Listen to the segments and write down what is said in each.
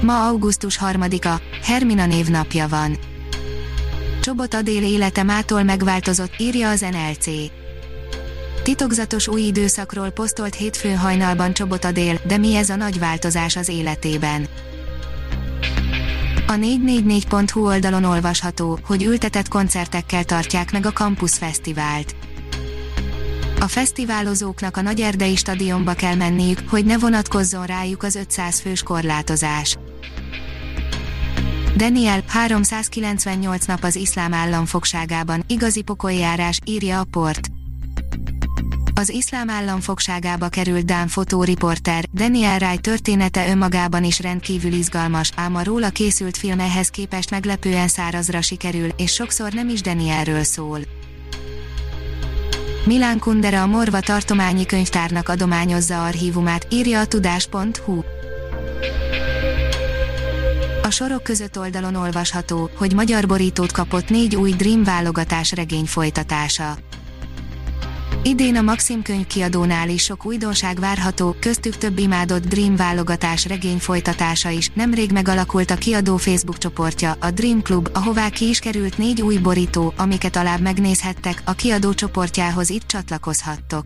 Ma augusztus 3-a, Hermina névnapja van. Csobot Adél élete mától megváltozott, írja az NLC. Titokzatos új időszakról posztolt hétfőn hajnalban Csobot Adél, de mi ez a nagy változás az életében? A 444.hu oldalon olvasható, hogy ültetett koncertekkel tartják meg a Campus Fesztivált. A fesztiválozóknak a Nagyerdei stadionba kell menniük, hogy ne vonatkozzon rájuk az 500 fős korlátozás. Daniel, 398 nap az iszlám állam fogságában, igazi pokoljárás, írja a port. Az iszlám állam fogságába került Dán fotóriporter, Daniel Rai története önmagában is rendkívül izgalmas, ám a róla készült film képest meglepően szárazra sikerül, és sokszor nem is Danielről szól. Milán Kundera a Morva tartományi könyvtárnak adományozza archívumát, írja a tudás.hu. A sorok között oldalon olvasható, hogy magyar borítót kapott négy új Dream válogatás regény folytatása. Idén a Maxim könyvkiadónál is sok újdonság várható, köztük több imádott Dream válogatás regény folytatása is, nemrég megalakult a kiadó Facebook csoportja, a Dream Club, ahová ki is került négy új borító, amiket alább megnézhettek, a kiadó csoportjához itt csatlakozhattok.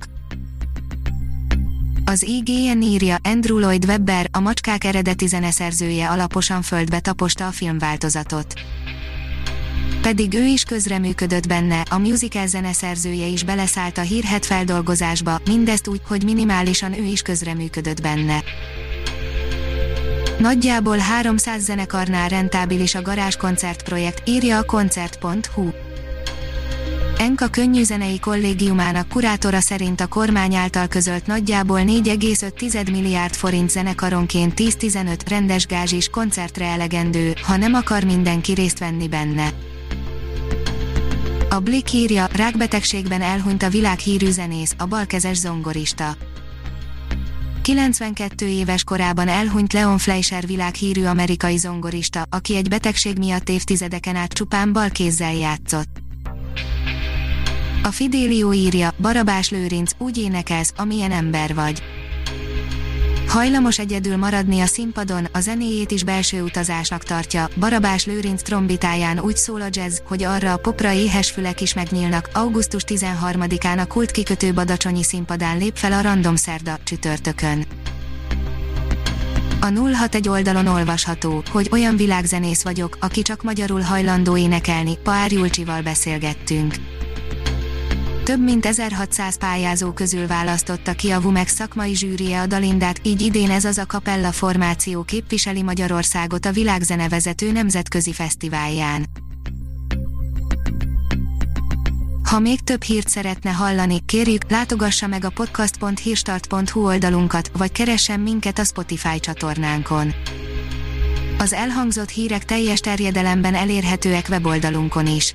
Az IGN írja, Andrew Lloyd Webber, a macskák eredeti zeneszerzője alaposan földbe taposta a filmváltozatot. Pedig ő is közreműködött benne, a musical zeneszerzője is beleszállt a hírhet feldolgozásba, mindezt úgy, hogy minimálisan ő is közreműködött benne. Nagyjából 300 zenekarnál rentábilis a garázskoncert projekt, írja a koncert.hu. Enka könnyűzenei kollégiumának kurátora szerint a kormány által közölt nagyjából 4,5 milliárd forint zenekaronként 10-15 rendes gázsis koncertre elegendő, ha nem akar mindenki részt venni benne. A Blick írja, rákbetegségben elhunyt a világhírű zenész, a balkezes zongorista. 92 éves korában elhunyt Leon Fleischer világhírű amerikai zongorista, aki egy betegség miatt évtizedeken át csupán bal kézzel játszott. A Fidélió írja, Barabás Lőrinc, úgy énekelsz, amilyen ember vagy. Hajlamos egyedül maradni a színpadon, a zenéjét is belső utazásnak tartja, Barabás Lőrinc trombitáján úgy szól a jazz, hogy arra a popra éhes fülek is megnyílnak, augusztus 13-án a kult kikötő Badacsonyi színpadán lép fel a Random Szerda, csütörtökön. A 061 oldalon olvasható, hogy olyan világzenész vagyok, aki csak magyarul hajlandó énekelni, Pár Julcsival beszélgettünk. Több mint 1600 pályázó közül választotta ki a Vumex szakmai zsűrie a Dalindát, így idén ez az a kapella formáció képviseli Magyarországot a világzenevezető nemzetközi fesztiválján. Ha még több hírt szeretne hallani, kérjük, látogassa meg a podcast.hírstart.hu oldalunkat, vagy keressen minket a Spotify csatornánkon. Az elhangzott hírek teljes terjedelemben elérhetőek weboldalunkon is.